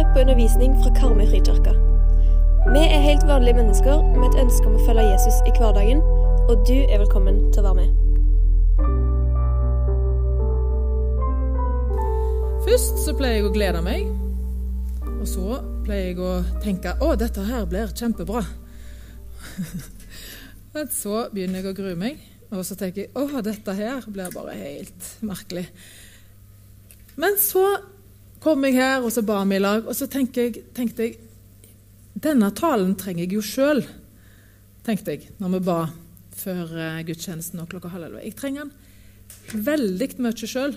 hører på undervisning fra Karmøy frikirke. Vi er helt vanlige mennesker med et ønske om å følge Jesus i hverdagen, og du er velkommen til å være med. Først så pleier jeg å glede meg, og så pleier jeg å tenke å, dette her blir kjempebra. Men så begynner jeg å grue meg, og så tenker jeg å, dette her blir bare helt merkelig. Men så kom jeg her, og så ba vi i lag, og så tenkte jeg, tenkte jeg Denne talen trenger jeg jo sjøl, tenkte jeg når vi ba før uh, gudstjenesten og klokka halv elleve. Jeg trenger den veldig mye sjøl.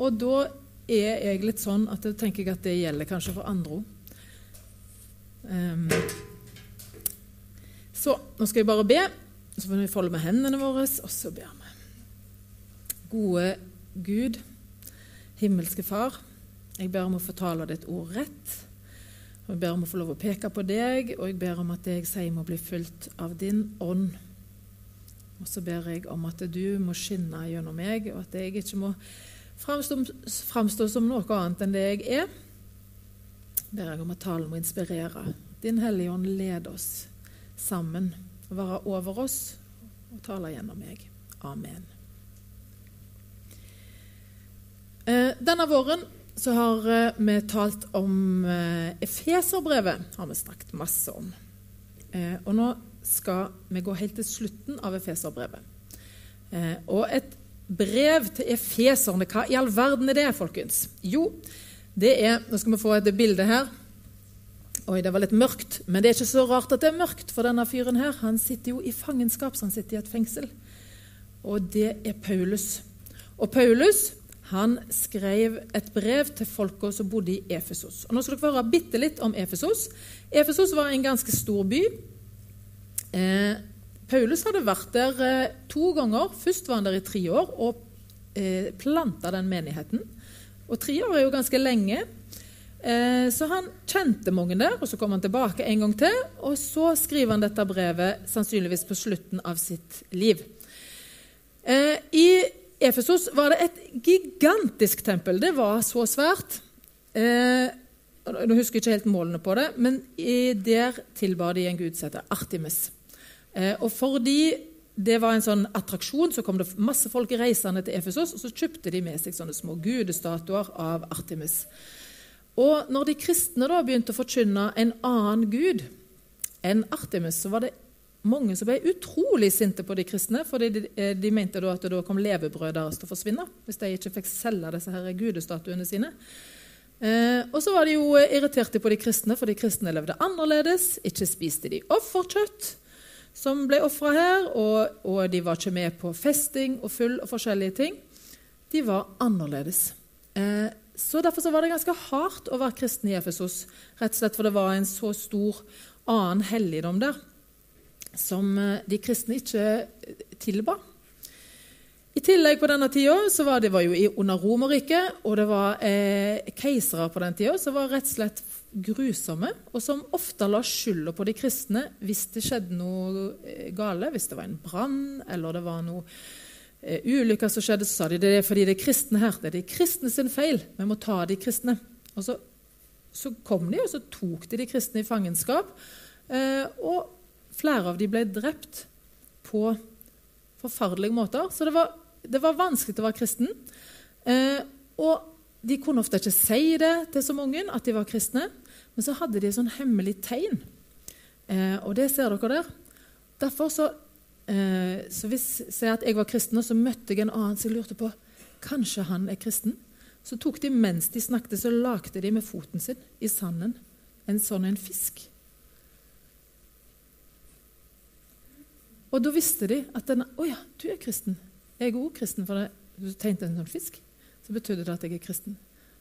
Og da er jeg litt sånn at jeg tenker at det gjelder kanskje for andre òg. Um, så nå skal jeg bare be. Så får vi folde med hendene våre, og så ber vi. Gode Gud, himmelske Far. Jeg ber om å fortale ditt ord rett. Og Jeg ber om å få lov å peke på deg, og jeg ber om at det jeg sier, må bli fulgt av din ånd. Og så ber jeg om at du må skinne gjennom meg, og at jeg ikke må framstå, som noe annet enn det jeg er. ber jeg om at talen må inspirere. Din Hellige Ånd led oss sammen være over oss og tale gjennom meg. Amen. Eh, denne våren så har eh, vi talt om eh, Efeserbrevet. har vi snakket masse om. Eh, og nå skal vi gå helt til slutten av Efeserbrevet. Og et brev til efeserne, hva i all verden er det, folkens? Jo, det er Nå skal vi få et bilde her. Oi, det var litt mørkt, men det er ikke så rart at det er mørkt, for denne fyren her han sitter jo i fangenskap, så han sitter i et fengsel. Og det er Paulus. Og Paulus han skrev et brev til folka som bodde i Efesos. Og nå skal dere høre bitte litt om Efesos. Efesos var en ganske stor by. Eh, Paulus hadde vært der eh, to ganger. Først var han der i tre år og eh, planta den menigheten. Og tre år er jo ganske lenge. Eh, så han kjente mange der, og så kom han tilbake en gang til. Og så skriver han dette brevet sannsynligvis på slutten av sitt liv. Eh, I Efesos var det et gigantisk tempel. Det var så svært. Eh, nå husker jeg ikke helt målene på det, men der tilbar de en gud som heter Artemis. Eh, og fordi det var en sånn attraksjon, så kom det masse folk reisende til Efesos, og så kjøpte de med seg sånne små gudestatuer av Artemis. Og når de kristne da begynte å forkynne en annen gud enn Artemis, så var det mange som ble utrolig sinte på de kristne, fordi de, eh, de mente da at det da kom levebrød deres til å forsvinne hvis de ikke fikk selge disse her gudestatuene sine. Eh, og så var de jo irriterte på de kristne, for de kristne levde annerledes. Ikke spiste de offerkjøtt som ble ofra her, og, og, de var ikke med på festing og full og forskjellige ting. De var annerledes. Eh, så Derfor så var det ganske hardt å være kristen i Efesos, rett og slett for det var en så stor annen helligdom der som eh, de kristne ikke eh, tilba. I tillegg på denne tida var det var jo under Romerriket, og det var eh, keisere på den tida som var rett og slett grusomme, og som ofte la skylda på de kristne hvis det skjedde noe eh, gale, hvis det var en brann eller det var noe eh, ulykker som skjedde, så sa de det er fordi det er kristne her. Det er de kristne sin feil. Vi må ta de kristne. Og så, så kom de, og så tok de de kristne i fangenskap. Eh, og Flere av dem ble drept på forferdelige måter. Så det var, det var vanskelig å være kristen. Eh, og de kunne ofte ikke si det til så mange, at de var kristne. Men så hadde de et sånn hemmelig tegn. Eh, og det ser dere der. Derfor så, eh, så Hvis jeg at jeg var kristen, og så møtte jeg en annen som lurte på Kanskje han er kristen? Så tok de mens de snakket, så lagde de med foten sin i sanden en sånn en fisk. Og da visste de at denne å ja, du er kristen. Jeg er òg kristen, for du tegnet en sånn fisk. Så betydde det at jeg er kristen.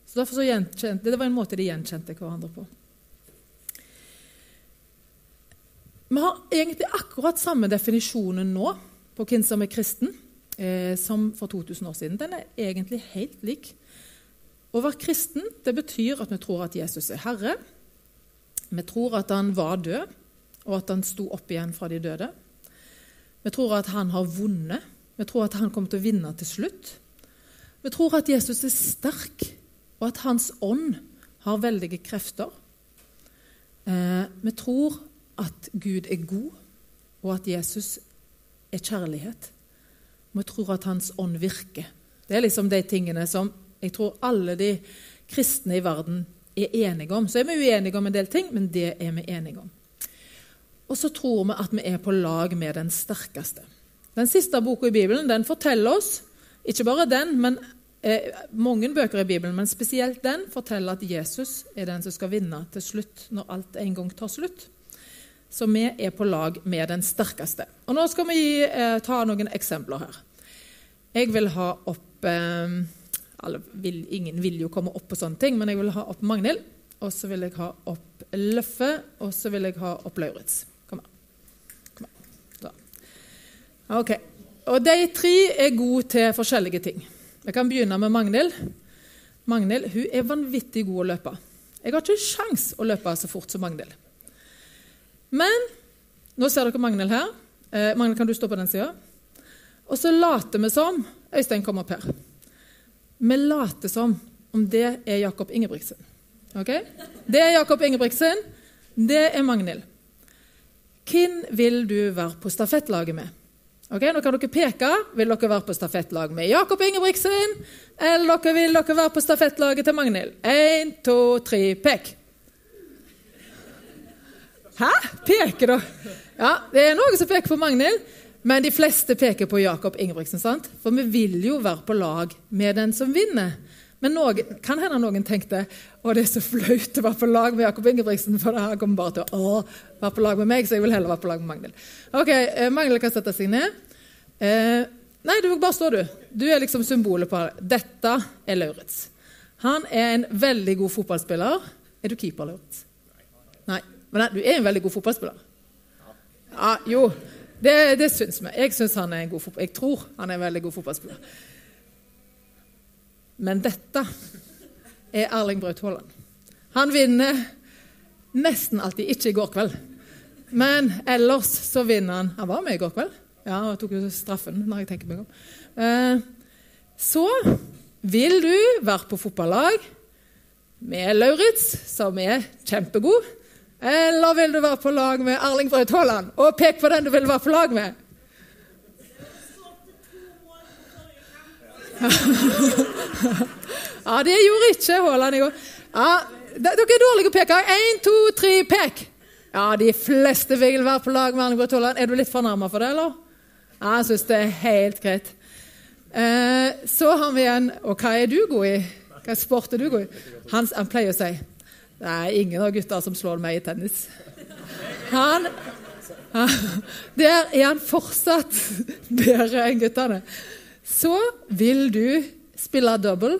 Så så gjenkjente, Det var en måte de gjenkjente hverandre på. Vi har egentlig akkurat samme definisjonen nå på hvem som er kristen, eh, som for 2000 år siden. Den er egentlig helt lik. Å være kristen det betyr at vi tror at Jesus er Herre. Vi tror at han var død, og at han sto opp igjen fra de døde. Vi tror at han har vunnet. Vi tror at han kommer til å vinne til slutt. Vi tror at Jesus er sterk, og at hans ånd har veldige krefter. Eh, vi tror at Gud er god, og at Jesus er kjærlighet. Vi tror at Hans ånd virker. Det er liksom de tingene som jeg tror alle de kristne i verden er enige om. Så er vi uenige om en del ting, men det er vi enige om. Og så tror vi at vi er på lag med den sterkeste. Den siste boka i Bibelen den forteller oss, ikke bare den, men eh, mange bøker i Bibelen, men spesielt den, forteller at Jesus er den som skal vinne til slutt, når alt en gang tar slutt. Så vi er på lag med den sterkeste. Og Nå skal vi eh, ta noen eksempler her. Jeg vil ha opp eh, vil, Ingen vil jo komme opp på sånne ting, men jeg vil ha opp Magnhild. Og så vil jeg ha opp Løffe, og så vil jeg ha opp Lauritz. Kom her. Kom her. Da. Ok. Og de tre er gode til forskjellige ting. Jeg kan begynne med Magnhild. Magnhild hun er vanvittig god å løpe. Jeg har ikke sjans å løpe så fort som Magnhild. Men nå ser dere Magnhild her. Eh, Magnhild, kan du stå på den sida? Og så later vi som Øystein kom opp her. Vi later som om det er Jakob Ingebrigtsen. Okay? Det er Jakob Ingebrigtsen. Det er Magnhild. Hvem vil du være på stafettlaget med? Ok, Nå kan dere peke. Vil dere være på stafettlag med Jakob Ingebrigtsen? Eller dere vil dere være på stafettlaget til Magnhild? Én, to, tre, pek. Hæ? Peker dere? Ja, det er noen som peker på Magnhild. Men de fleste peker på Jakob Ingebrigtsen. sant? For vi vil jo være på lag med den som vinner. Men noen, kan hende noen tenkte å det er så flaut å være på lag med Jakob Ingebrigtsen, for det her kommer bare til å være på lag med meg, så jeg vil heller være på lag med Magnhild. Ok, eh, Magnhild kan sette seg ned. Eh, nei, du bare stå, du. Du er liksom symbolet på det. Dette er Lauritz. Han er en veldig god fotballspiller. Er du keeper, Lauritz? Nei. Men du er en veldig god fotballspiller. Ja, jo. Det, det syns vi. Jeg syns han er en god fotball. Jeg tror han er en veldig god fotballspiller. Men dette er Erling Braut Haaland. Han vinner nesten alltid. Ikke i går kveld. Men ellers så vinner han. Han var med i går kveld. Ja, han tok jo straffen, når jeg tenker meg om. Eh, så vil du være på fotballag med Lauritz, som er kjempegod. Eller vil du være på lag med Erling Braut Haaland? Og pek på den du vil være på lag med. ja, det gjorde ikke Haaland i går. Ja, dere er dårlige å peke. Én, to, tre, pek. Ja, de fleste vil være på lag med Braut Haaland. Er du litt fornærma for det, eller? Ja, jeg syns det er helt greit. Eh, så har vi en Og hva er du god i? Hva sport er du god i? Han, han pleier å si det er ingen av gutta som slår meg i tennis. Han, der er han fortsatt bedre enn guttene. Så vil du spille double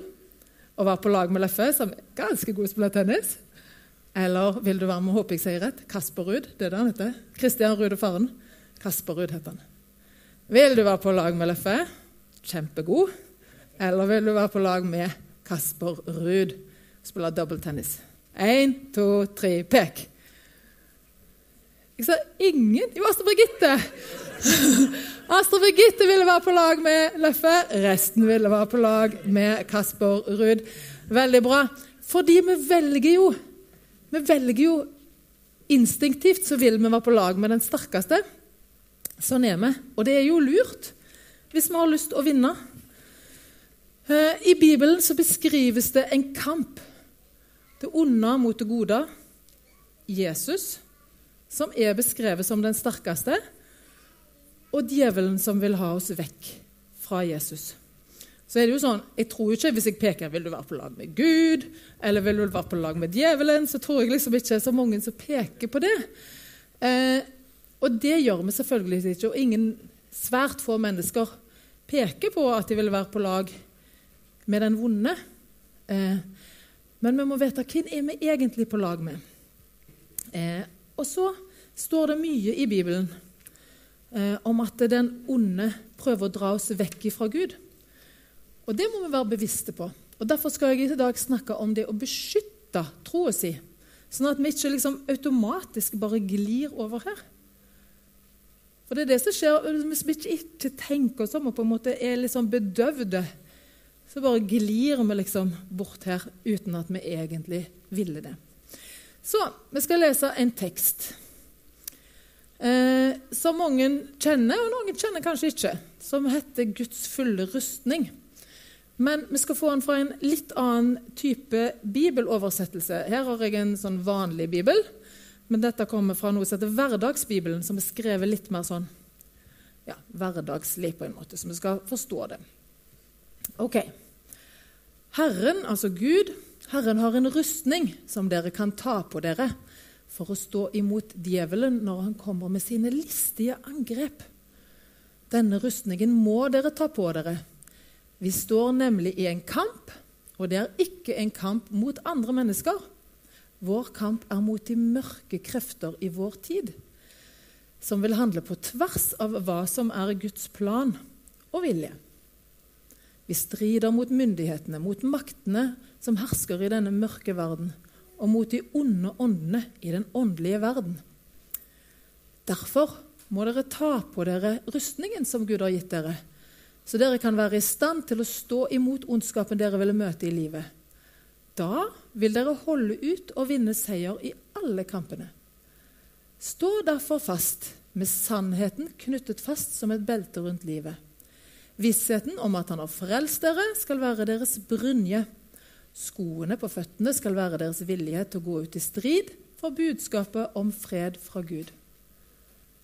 og være på lag med Leffe, som er ganske god til å spille tennis. Eller vil du være med håper jeg sier rett, Kasper Ruud? Det er det han heter. Kristian Ruud og faren. Kasper Ruud heter han. Vil du være på lag med Leffe? Kjempegod. Eller vil du være på lag med Kasper Ruud? Spille double tennis. Én, to, tre, pek. Jeg sa ingen. Jo, Astrid Birgitte. Astrid Birgitte ville være på lag med Løffe. Resten ville være på lag med Kasper Ruud. Veldig bra. Fordi vi velger jo Vi velger jo instinktivt så vil vi være på lag med den sterkeste. Sånn er vi. Og det er jo lurt hvis vi har lyst til å vinne. Eh, I Bibelen så beskrives det en kamp det onde mot det gode. Jesus, som er beskrevet som den sterkeste, og djevelen som vil ha oss vekk fra Jesus. Så er det jo sånn, Jeg tror jo ikke hvis jeg peker vil du være på lag med Gud eller vil du være på lag med djevelen, så tror jeg liksom ikke det er så mange som peker på det. Eh, og det gjør vi selvfølgelig ikke. Og ingen svært få mennesker peker på at de vil være på lag med den vonde. Eh, men vi må vite hvem er vi egentlig på lag med. Eh, og så står det mye i Bibelen eh, om at den onde prøver å dra oss vekk fra Gud. Og det må vi være bevisste på. Og Derfor skal jeg i dag snakke om det å beskytte troa si, sånn at vi ikke liksom automatisk bare glir over her. For det er det som skjer hvis vi ikke tenker oss om og på en måte er liksom bedøvde så bare glir vi liksom bort her uten at vi egentlig ville det. Så vi skal lese en tekst eh, som mange kjenner, og noen kjenner kanskje ikke, som heter 'Guds fulle rustning'. Men vi skal få den fra en litt annen type bibeloversettelse. Her har jeg en sånn vanlig bibel, men dette kommer fra noe som heter Hverdagsbibelen, som er skrevet litt mer sånn ja, hverdagslig på en måte, så vi skal forstå det. Ok. Herren, altså Gud, Herren har en rustning som dere kan ta på dere for å stå imot djevelen når han kommer med sine listige angrep. Denne rustningen må dere ta på dere. Vi står nemlig i en kamp, og det er ikke en kamp mot andre mennesker. Vår kamp er mot de mørke krefter i vår tid som vil handle på tvers av hva som er Guds plan og vilje. Vi strider mot myndighetene, mot maktene som hersker i denne mørke verden, og mot de onde åndene i den åndelige verden. Derfor må dere ta på dere rustningen som Gud har gitt dere, så dere kan være i stand til å stå imot ondskapen dere vil møte i livet. Da vil dere holde ut og vinne seier i alle kampene. Stå derfor fast, med sannheten knyttet fast som et belte rundt livet. Vissheten om at Han har frelst dere, skal være deres brynje. Skoene på føttene skal være deres vilje til å gå ut i strid for budskapet om fred fra Gud.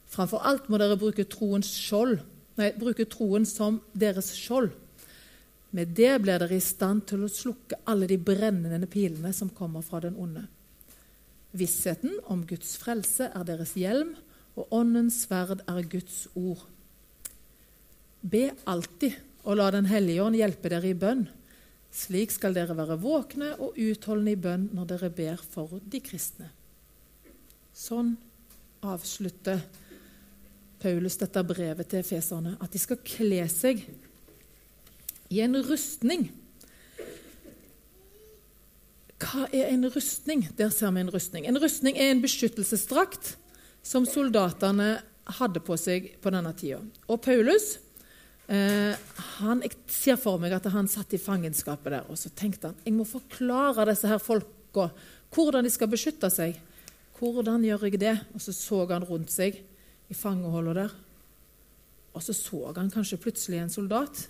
Framfor alt må dere bruke, skjold, nei, bruke troen som deres skjold. Med det blir dere i stand til å slukke alle de brennende pilene som kommer fra den onde. Vissheten om Guds frelse er deres hjelm, og Åndens sverd er Guds ord. Be alltid, og la Den hellige ånd hjelpe dere i bønn. Slik skal dere være våkne og utholdende i bønn når dere ber for de kristne. Sånn avslutter Paulus dette brevet til feserne, at de skal kle seg i en rustning hva er en rustning? Der ser vi en rustning. En rustning er en beskyttelsesdrakt som soldatene hadde på seg på denne tida. Og Paulus han, Jeg ser for meg at han satt i fangenskapet der og så tenkte han, jeg må forklare disse her folka hvordan de skal beskytte seg. Hvordan gjør jeg det? Og så så han rundt seg i fangeholdet der. Og så så han kanskje plutselig en soldat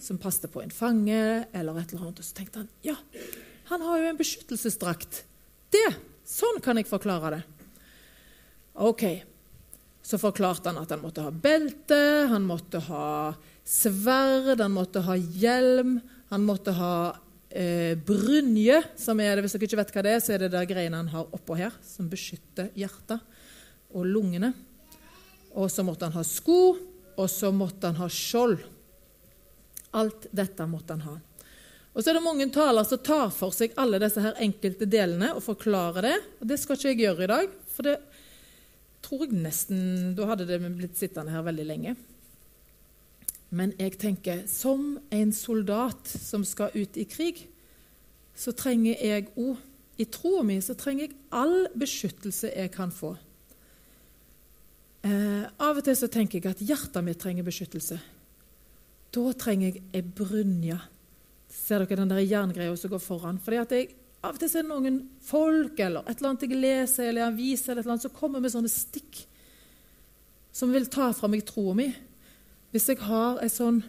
som passet på en fange, eller et eller annet. Og så tenkte han ja, han har jo en beskyttelsesdrakt. Det! Sånn kan jeg forklare det. Ok, Så forklarte han at han måtte ha belte, han måtte ha sverd, han måtte ha hjelm, han måtte ha eh, brynje, som er det, Hvis dere ikke vet hva det er, så er det der greiene han har oppå her, som beskytter hjertet og lungene. Og så måtte han ha sko, og så måtte han ha skjold. Alt dette måtte han ha. Og så er det mange taler som tar for seg alle disse her enkelte delene og forklarer det. Og Det skal ikke jeg gjøre i dag, for det tror jeg nesten Da hadde det blitt sittende her veldig lenge. Men jeg tenker som en soldat som skal ut i krig, så trenger jeg òg I troa mi så trenger jeg all beskyttelse jeg kan få. Eh, av og til så tenker jeg at hjertet mitt trenger beskyttelse. Da trenger jeg ei brynje Ser dere den der jerngreia som går foran? Fordi at jeg, Av og til er det noen folk eller et eller annet jeg leser eller avis eller et eller annet, som kommer med sånne stikk som vil ta fra meg troa mi. Hvis jeg har ei sånn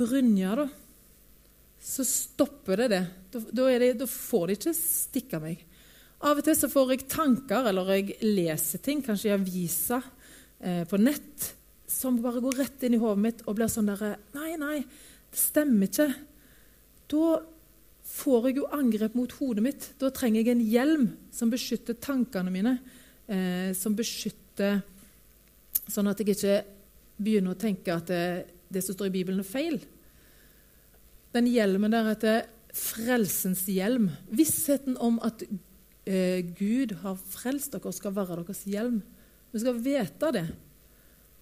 brynje, da, så stopper det det. Da, da, det. da, får de ikke stikke meg. Av og til så får jeg tanker, eller jeg leser ting, kanskje i aviser, eh, på nett, som bare går rett inn i hodet mitt og blir sånn derre Nei, nei, det stemmer ikke. Da får jeg jo angrep mot hodet mitt. Da trenger jeg en hjelm som beskytter tankene mine, eh, som beskytter Sånn at jeg ikke begynner å tenke at det, det som står i Bibelen, er feil. Den hjelmen der heter frelsens hjelm. Vissheten om at eh, Gud har frelst dere, skal være deres hjelm. Vi skal vite det.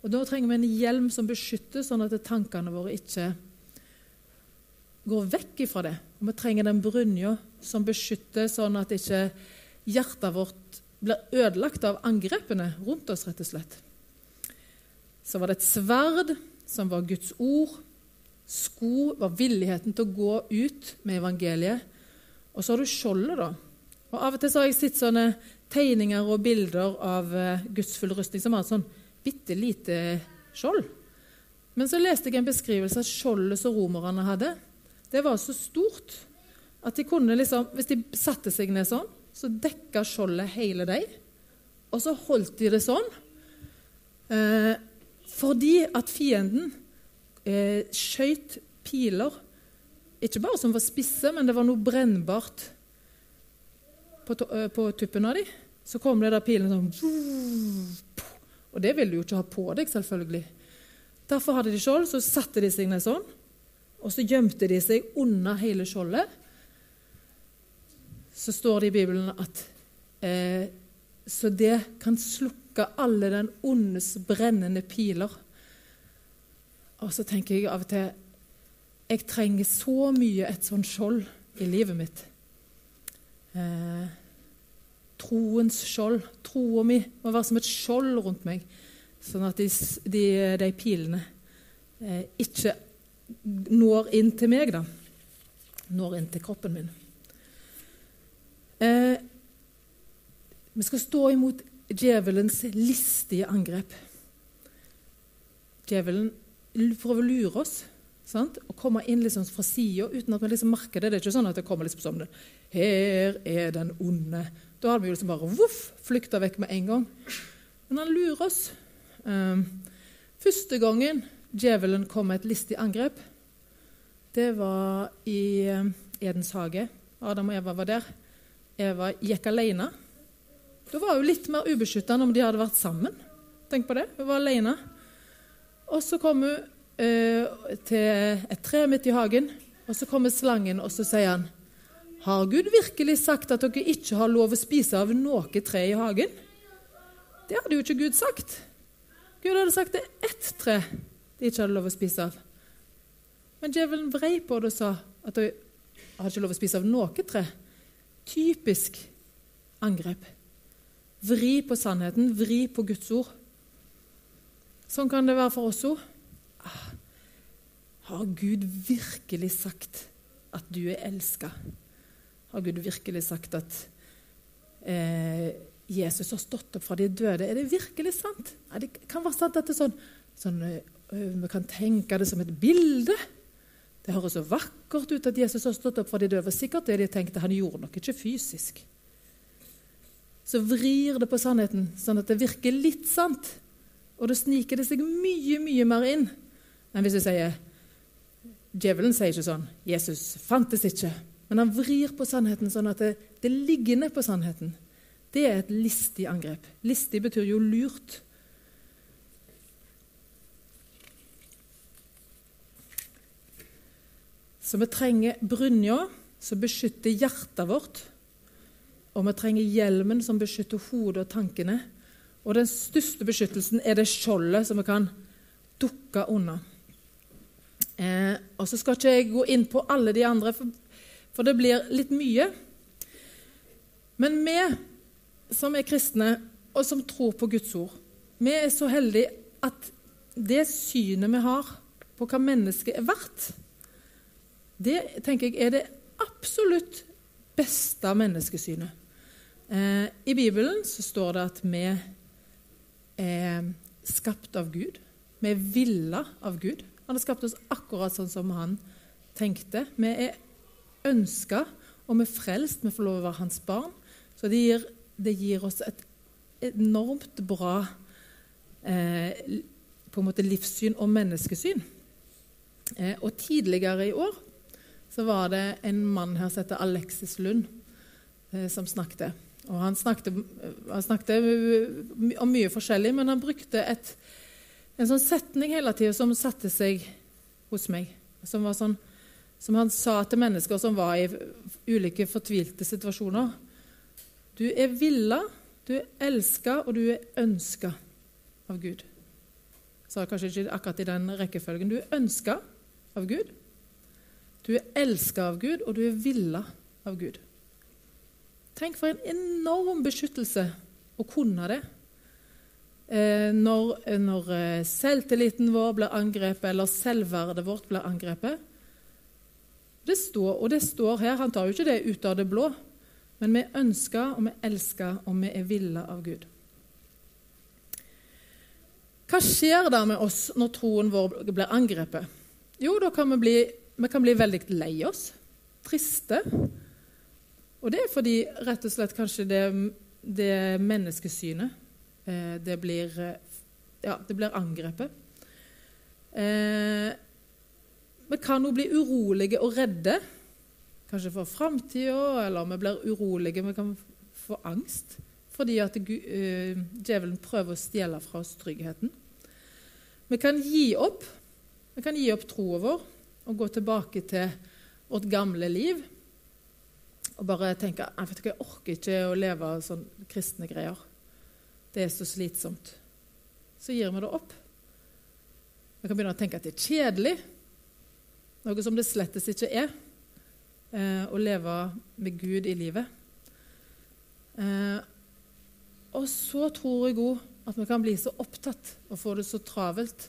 Og Da trenger vi en hjelm som beskytter, sånn at tankene våre ikke går vekk ifra det. Vi trenger den brynja som beskytter, sånn at ikke hjertet vårt blir ødelagt av angrepene rundt oss, rett og slett. Så var det et sverd, som var Guds ord, sko var villigheten til å gå ut med evangeliet. Og så har du skjoldet, da. Og Av og til har jeg sett sånne tegninger og bilder av uh, gudsfull rustning som har et sånn bitte lite skjold. Men så leste jeg en beskrivelse av skjoldet som romerne hadde. Det var så stort at de kunne liksom, hvis de satte seg ned sånn, så dekka skjoldet hele dem. Og så holdt de det sånn. Eh, fordi at fienden eh, skjøt piler, ikke bare som var spisse, men det var noe brennbart på, eh, på tuppen av dem. Så kom det der pilene sånn Og det ville du jo ikke ha på deg, selvfølgelig. Derfor hadde de skjold, så satte de seg ned sånn, og så gjemte de seg under hele skjoldet. Så står det i Bibelen at eh, så det kan slukke alle den ondes brennende piler. Og så tenker jeg av og til jeg trenger så mye et sånt skjold i livet mitt. Eh, troens skjold. Troa mi må være som et skjold rundt meg, sånn at de, de, de pilene eh, ikke når inn til meg, da. Når inn til kroppen min. Eh, vi skal stå imot djevelens listige angrep. Djevelen prøver å lure oss sant? og komme inn liksom fra sida uten at vi liksom merker det. Det er ikke sånn at det kommer liksom som det. Her er den onde. Da hadde vi liksom bare voff, flykta vekk med en gang. Men han lurer oss. Eh, første gangen djevelen kom med et listig angrep, det var i um, Edens hage. Adam og Eva var der. Eva gikk alene. Da var hun litt mer ubeskytta enn om de hadde vært sammen. Tenk på det. Hun var alene. Og så kom hun eh, til et tre midt i hagen, og så kommer slangen, og så sier han Har Gud virkelig sagt at dere ikke har lov å spise av noe tre i hagen? Det hadde jo ikke Gud sagt. Gud hadde sagt det er ett tre de ikke hadde lov å spise av. Men djevelen vrei på det og sa at de hadde ikke lov å spise av noe tre. Typisk angrep. Vri på sannheten, vri på Guds ord. Sånn kan det være for oss òg. Ah, har Gud virkelig sagt at du er elska? Har Gud virkelig sagt at eh, Jesus har stått opp fra de døde? Er det virkelig sant? Ja, det kan være sant at det er sånn, sånn øh, Vi kan tenke det som et bilde. Det høres så vakkert ut at Jesus har stått opp for de døde. Sikkert det de tenkte. Han gjorde nok ikke fysisk så vrir det på sannheten, sånn at det virker litt sant. Og da sniker det seg mye, mye mer inn enn hvis du sier Djevelen sier ikke sånn 'Jesus fantes ikke', men han vrir på sannheten sånn at det, det ligger ned på sannheten. Det er et listig angrep. Listig betyr jo lurt. Så vi trenger brynja som beskytter hjertet vårt og vi trenger hjelmen som beskytter hodet og tankene. Og den største beskyttelsen er det skjoldet som vi kan dukke unna. Eh, og så skal ikke jeg gå inn på alle de andre, for, for det blir litt mye. Men vi som er kristne, og som tror på Guds ord, vi er så heldige at det synet vi har på hva mennesket er verdt, det tenker jeg er det absolutt beste menneskesynet. Eh, I Bibelen så står det at vi er skapt av Gud. Vi er villa av Gud. Han har skapt oss akkurat sånn som han tenkte. Vi er ønska, og vi er frelst. Vi får lov å være hans barn. Så det gir, det gir oss et enormt bra eh, på en måte livssyn og menneskesyn. Eh, og Tidligere i år så var det en mann her som heter Alexis Lund, eh, som snakket. Og han snakket, han snakket, om mye forskjellig, men han brukte et, en sånn setning hele tida som satte seg hos meg. Som, sånn, som, han sa til mennesker som var i ulike fortvilte situasjoner. Du er villa, du er elska, og du er ønska av Gud. Sa kanskje ikke akkurat i den rekkefølgen. Du er ønska av Gud. Du er elska av Gud, og du er villa av Gud. Tenk for en enorm beskyttelse å kunne det. eh, når, når eh, selvtilliten vår blir angrepet, eller selvverdet vårt blir angrepet. Det står, og det står her, Han tar jo ikke det ut av det blå, men vi ønsker og vi elsker og vi er villa av Gud. Hva skjer da med oss når troen vår blir angrepet? Jo, da kan vi bli, vi kan bli veldig lei oss, triste. Og det er fordi rett og slett kanskje det, det menneskesynet eh, det blir, ja, det blir angrepet. Eh, vi kan jo bli urolige og redde, kanskje for framtida, eller vi blir urolige, vi kan få angst fordi at uh, djevelen prøver å stjele fra oss tryggheten. Vi kan gi opp. Vi kan gi opp troa vår og gå tilbake til vårt gamle liv og bare tenke jeg, vet ikke, jeg orker ikke å leve av sånne kristne greier. Det er så slitsomt. Så gir vi det opp. Vi kan begynne å tenke at det er kjedelig, noe som det slettes ikke er, eh, å leve med Gud i livet. Eh, og så tror jeg òg at vi kan bli så opptatt og få det så travelt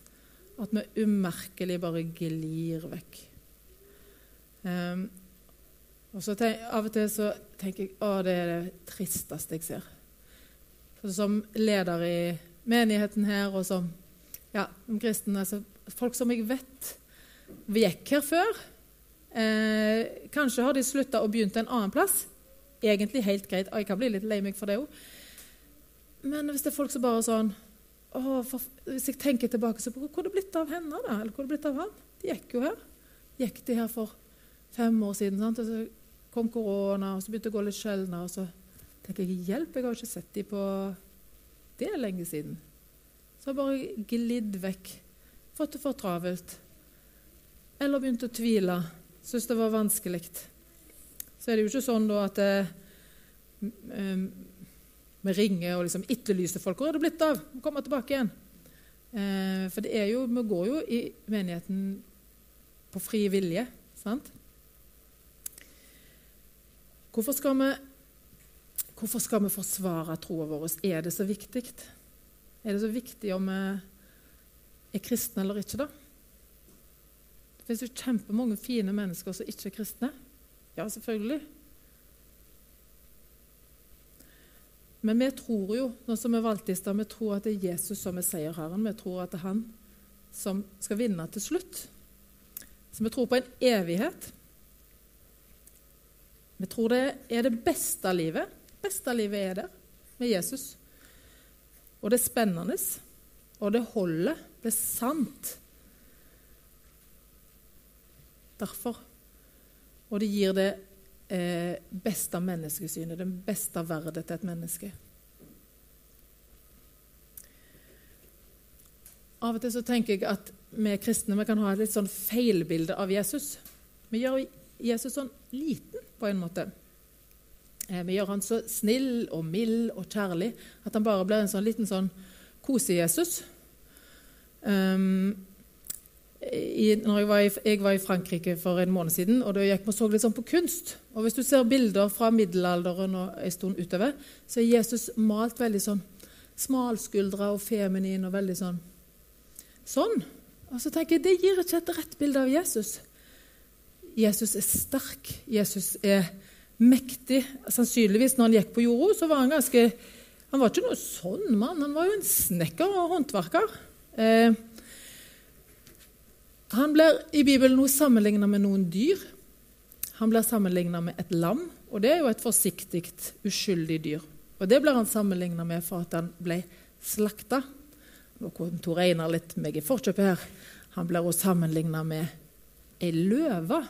at vi umerkelig bare glir vekk. Um, og så tenk, Av og til så tenker jeg at det er det tristeste jeg ser. For som leder i menigheten her og som ja, kristne, altså, folk som jeg vet vi gikk her før. Eh, kanskje har de slutta og begynt en annen plass. Egentlig helt greit. Jeg kan bli litt lei meg for det òg. Men hvis det er folk som bare sånn å, for, Hvis jeg tenker tilbake, så hvor er det blitt av henne, da? Eller hvor er det blitt av han? De gikk jo her. Gikk de her for fem år siden. sant? Og så kom korona, og så begynte det å gå litt sjeldnere. Og så tenker jeg hjelp, jeg har ikke sett dem på det er lenge siden. Så har bare glidd vekk. Fått det for travelt. Eller begynt å tvile. Syns det var vanskelig. Så er det jo ikke sånn da at eh, um, vi ringer og liksom etterlyser folk. 'Hvor er det blitt av?' Kommer tilbake igjen. Eh, for det er jo, vi går jo i menigheten på fri vilje. sant? Hvorfor skal vi, hvorfor skal vi forsvare troa vår? Er det så viktig? Er det så viktig om vi er kristne eller ikke, da? Det finnes jo kjempemange fine mennesker som ikke er kristne. Ja, selvfølgelig. Men vi tror jo, nå som er stad, vi tror at det er Jesus som er seierherren. Vi tror at det er han som skal vinne til slutt. Så vi tror på en evighet. Vi tror det er det beste livet. Det beste livet er der, med Jesus. Og det er spennende. Og det holder. Det er sant. Derfor. Og det gir det eh, beste menneskesynet, den beste verdet til et menneske. Av og til så tenker jeg at vi kristne vi kan ha et litt sånn feilbilde av Jesus. Vi gjør Jesus sånn liten på en måte. Eh, vi gjør han så snill og mild og kjærlig at han bare blir en sånn liten sånn kose-Jesus. Um, i, når jeg var, i, jeg var, i, Frankrike for en måned siden, og da gikk vi så litt sånn på kunst. Og Hvis du ser bilder fra middelalderen og en stund utover, så er Jesus malt veldig sånn smalskuldra og feminin og veldig sånn sånn. Og så tenker jeg, Det gir ikke et rett bilde av Jesus. Jesus er sterk. Jesus er mektig. Sannsynligvis når han gikk på jorda, så var han ganske Han var ikke noe sånn mann. Han var jo en snekker og håndverker. Eh, han blir i Bibelen nå sammenligna med noen dyr. Han blir sammenligna med et lam, og det er jo et forsiktig, uskyldig dyr. Og Det blir han sammenligna med for at han ble slakta. Nå kom Tor Einar litt meg i forkjøpet her. Han blir også sammenligna med ei løve.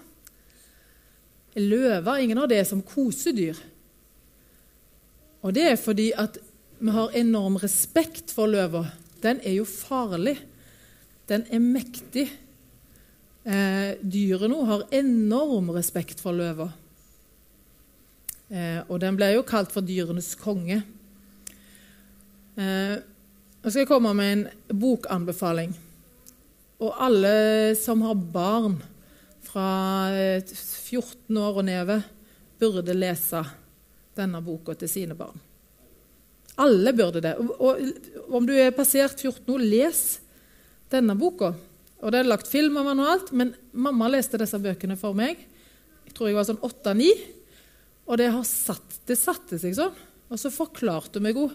Ei løve, ingen av det er som kosedyr. Og det er fordi at vi har enorm respekt for løva. Den er jo farlig. Den er mektig. Eh, dyret har enorm respekt for løva. Eh, og den ble jo kalt for dyrenes konge. Eh, nå skal jeg komme med en bokanbefaling. Og alle som har barn fra 14 år og nedover, burde lese denne boka til sine barn. Alle burde det. Og, og om du er passert 14 år, les denne boka. Og Det er lagt film av alt, men mamma leste disse bøkene for meg. Jeg tror jeg var sånn åtte-ni. Og det, har satt, det satte seg sånn. Og så forklarte hun meg jo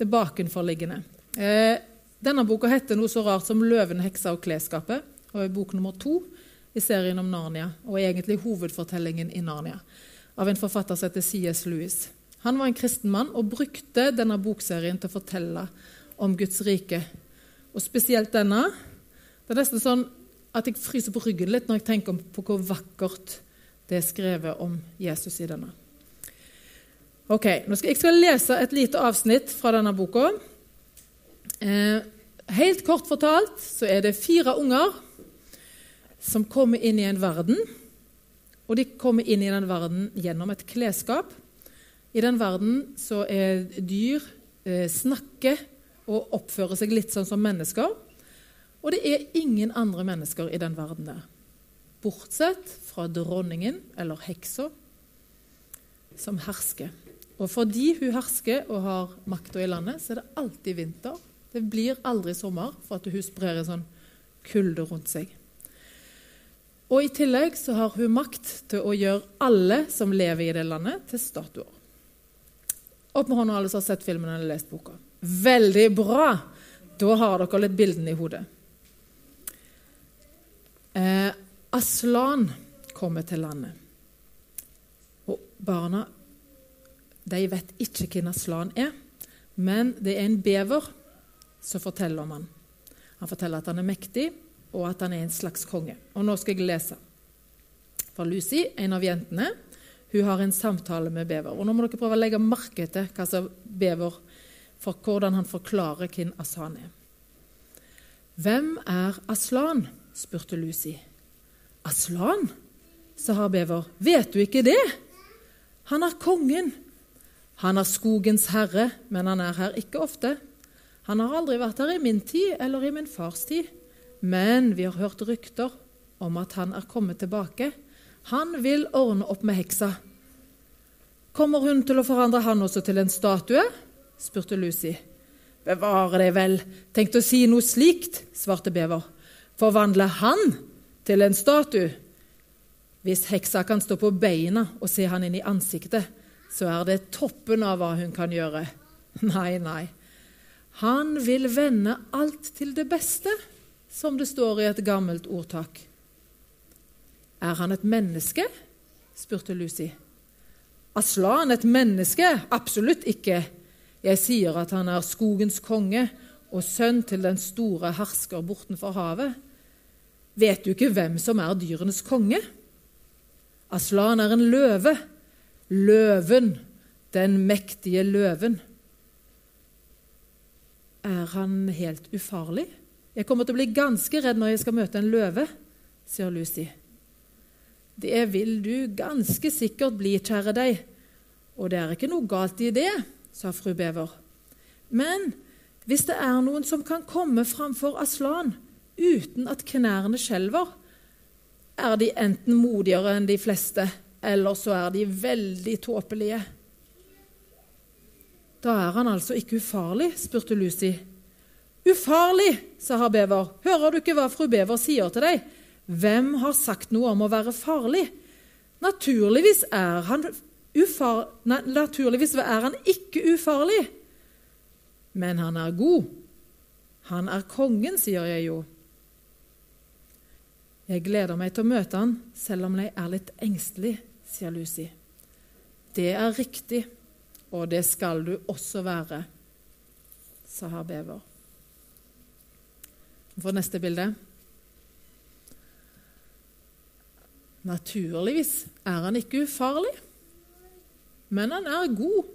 det bakenforliggende. Eh, denne boka heter noe så rart som 'Løven, heksa og klesskapet', og er bok nummer to i serien om Narnia, og er egentlig hovedfortellingen i Narnia, av en forfatter som heter C.S. Lewis. Han var en kristen mann og brukte denne bokserien til å fortelle om Guds rike. Og spesielt denne. Det er nesten sånn at jeg fryser på ryggen litt når jeg tenker på hvor vakkert det er skrevet om Jesus i denne. Ok, Jeg skal lese et lite avsnitt fra denne boka. Eh, helt kort fortalt så er det fire unger som kommer inn i en verden. Og de kommer inn i den verden gjennom et klesskap. I den verden så er dyr eh, snakker og oppfører seg litt sånn som mennesker. Og det er ingen andre mennesker i den verden der. Bortsett fra dronningen, eller heksa, som hersker. Og fordi hun hersker og har makta i landet, så er det alltid vinter. Det blir aldri sommer for at hun sprer en sånn kulde rundt seg. Og I tillegg så har hun makt til å gjøre alle som lever i det landet, til statuer. Opp med hånda alle som har sett filmen eller lest boka. Veldig bra! Da har dere litt bildene i hodet. Eh, Aslan kommer til landet. Og barna de vet ikke hvem Aslan er, men det er en bever som forteller om han. Han forteller at han er mektig, og at han er en slags konge. Og nå skal jeg lese. For Lucy, en av jentene, hun har en samtale med Bever. Og nå må dere prøve å legge merke til hva som Bever for hvordan han forklarer hvem Aslan er. Hvem er Aslan? Spurte Lucy. Aslan? sa Bever. Vet du ikke det? Han er kongen han er skogens herre, men han er her ikke ofte. Han har aldri vært her i min tid eller i min fars tid, men vi har hørt rykter om at han er kommet tilbake. Han vil ordne opp med heksa. Kommer hun til å forandre han også til en statue? spurte Lucy. Bevare deg vel, tenkte å si noe slikt, svarte Bever. Forvandle han til en statue? Hvis heksa kan stå på beina og se han inn i ansiktet, så er det toppen av hva hun kan gjøre. Nei, nei. Han vil vende alt til det beste, som det står i et gammelt ordtak. Er han et menneske? spurte Lucy. Aslan et menneske? Absolutt ikke. Jeg sier at han er skogens konge og sønn til den store hersker bortenfor havet. Vet du ikke hvem som er dyrenes konge? Aslan er en løve Løven, den mektige løven. Er han helt ufarlig? Jeg kommer til å bli ganske redd når jeg skal møte en løve, sier Lucy. Det vil du ganske sikkert bli, kjære deg, og det er ikke noe galt i det, sa fru Bever. Men hvis det er noen som kan komme framfor Aslan uten at knærne skjelver, er de enten modigere enn de fleste eller så er de veldig tåpelige. Da er han altså ikke ufarlig, spurte Lucy. Ufarlig, sa herr Bever. Hører du ikke hva fru Bever sier til deg? Hvem har sagt noe om å være farlig? Naturligvis er han, ufar... Nei, naturligvis er han ikke ufarlig. Men han er god. Han er kongen, sier jeg jo. Jeg gleder meg til å møte han, selv om jeg er litt engstelig, sier Lucy. Det er riktig, og det skal du også være, sa herr Bever. For neste bilde. Naturligvis er han ikke ufarlig, men han er god.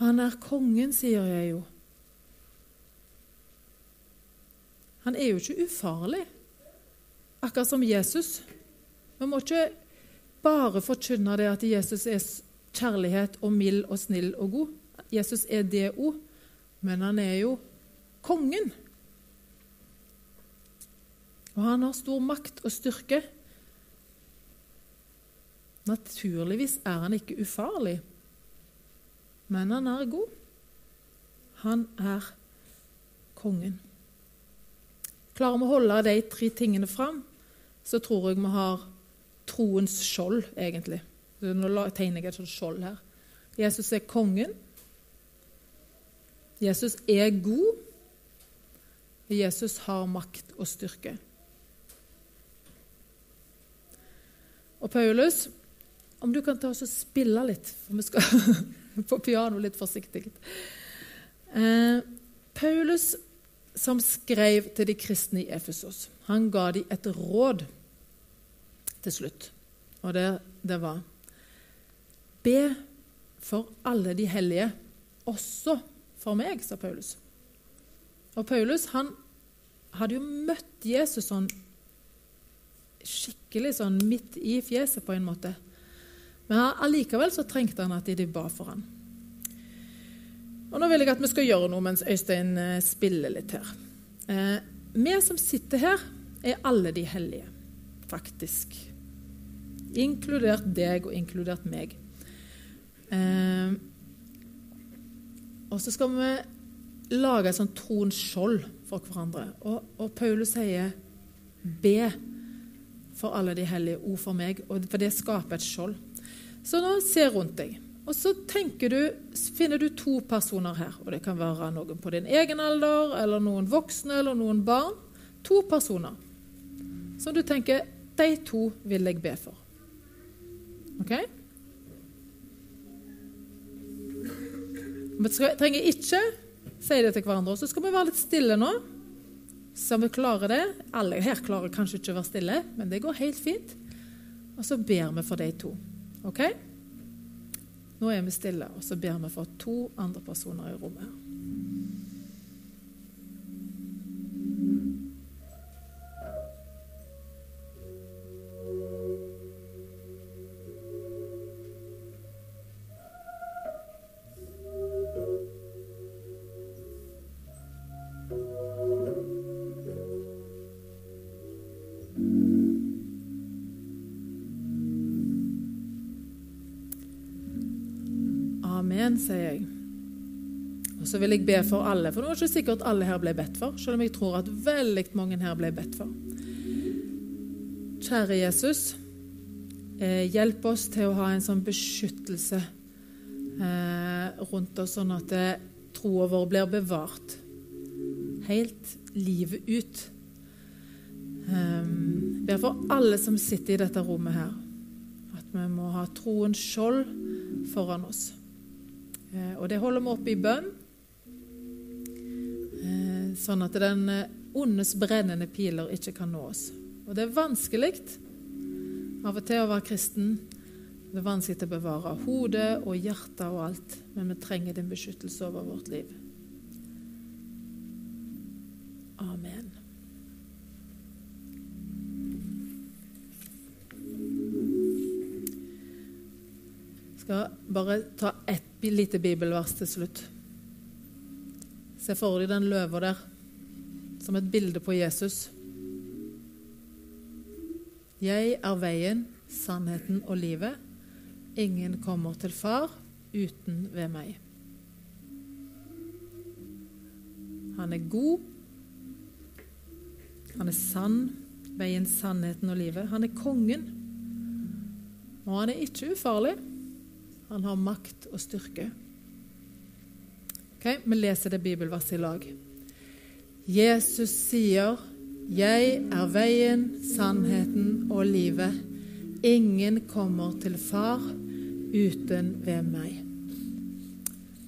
Han er kongen, sier jeg jo. Han er jo ikke ufarlig, akkurat som Jesus. Vi må ikke bare forkynne det at Jesus er kjærlighet og mild og snill og god. Jesus er det òg, men han er jo kongen. Og han har stor makt og styrke. Naturligvis er han ikke ufarlig, men han er god. Han er kongen. Klarer vi å holde de tre tingene fram, så tror jeg vi har troens skjold, egentlig. Nå tegner jeg et sånt skjold her. Jesus er kongen. Jesus er god. Jesus har makt og styrke. Og Paulus, om du kan ta oss og spille litt, for vi skal på piano litt forsiktig. Eh, Paulus, som skrev til de kristne i Efesos, han ga dem et råd til slutt. Og det, det var Be for alle de hellige, også for meg, sa Paulus. Og Paulus han hadde jo møtt Jesus sånn skikkelig sånn midt i fjeset, på en måte. Men allikevel så trengte han at de ba for han. Og Nå vil jeg at vi skal gjøre noe mens Øystein eh, spiller litt her. Eh, vi som sitter her, er alle de hellige, faktisk. Inkludert deg og inkludert meg. Eh, og så skal vi lage et sånt troens skjold for hverandre. Og, og Paulus sier 'be' for alle de hellige ord for meg, for det skaper et skjold. Så nå se rundt deg. Og så du, finner du to personer her. og Det kan være noen på din egen alder, eller noen voksne eller noen barn. To personer som du tenker de to vil jeg be for. Ok? Vi trenger ikke si det til hverandre. Så skal vi være litt stille nå. Så vi klarer det. Alle her klarer kanskje ikke å være stille, men det går helt fint. Og så ber vi for de to. Ok? Nå er vi stille, og så ber vi for to andre personer i rommet. Sier jeg. Og så vil jeg be for alle, for det var ikke sikkert alle her ble bedt for, selv om jeg tror at veldig mange her ble bedt for. Kjære Jesus, eh, hjelp oss til å ha en sånn beskyttelse eh, rundt oss, sånn at eh, troa vår blir bevart helt livet ut. Um, ber for alle som sitter i dette rommet her, at vi må ha troens skjold foran oss. Eh, og det holder vi oppe i bønn, eh, sånn at den eh, ondes brennende piler ikke kan nå oss. Og det er vanskelig av og til å være kristen. Det er vanskelig å bevare hodet og hjertet og alt, men vi trenger din beskyttelse over vårt liv. Amen. Skal bare ta ett lite bibelvers til slutt. Se for deg den løva der som et bilde på Jesus. Jeg er veien, sannheten og livet. Ingen kommer til Far uten ved meg. Han er god. Han er sann, veien, sannheten og livet. Han er kongen. Og han er ikke ufarlig. Han har makt og styrke. Okay, vi leser det bibelverset i lag. Jesus sier, 'Jeg er veien, sannheten og livet'. Ingen kommer til Far uten ved meg.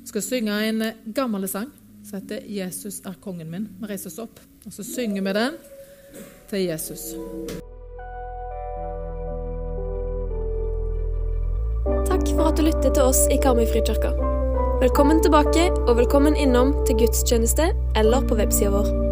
Jeg skal synge en gammel sang som heter 'Jesus er kongen min'. Vi reiser oss opp, og så synger vi den til Jesus. At du lytter til oss i Karmøy frikirke. Velkommen tilbake, og velkommen innom til gudstjeneste eller på websida vår.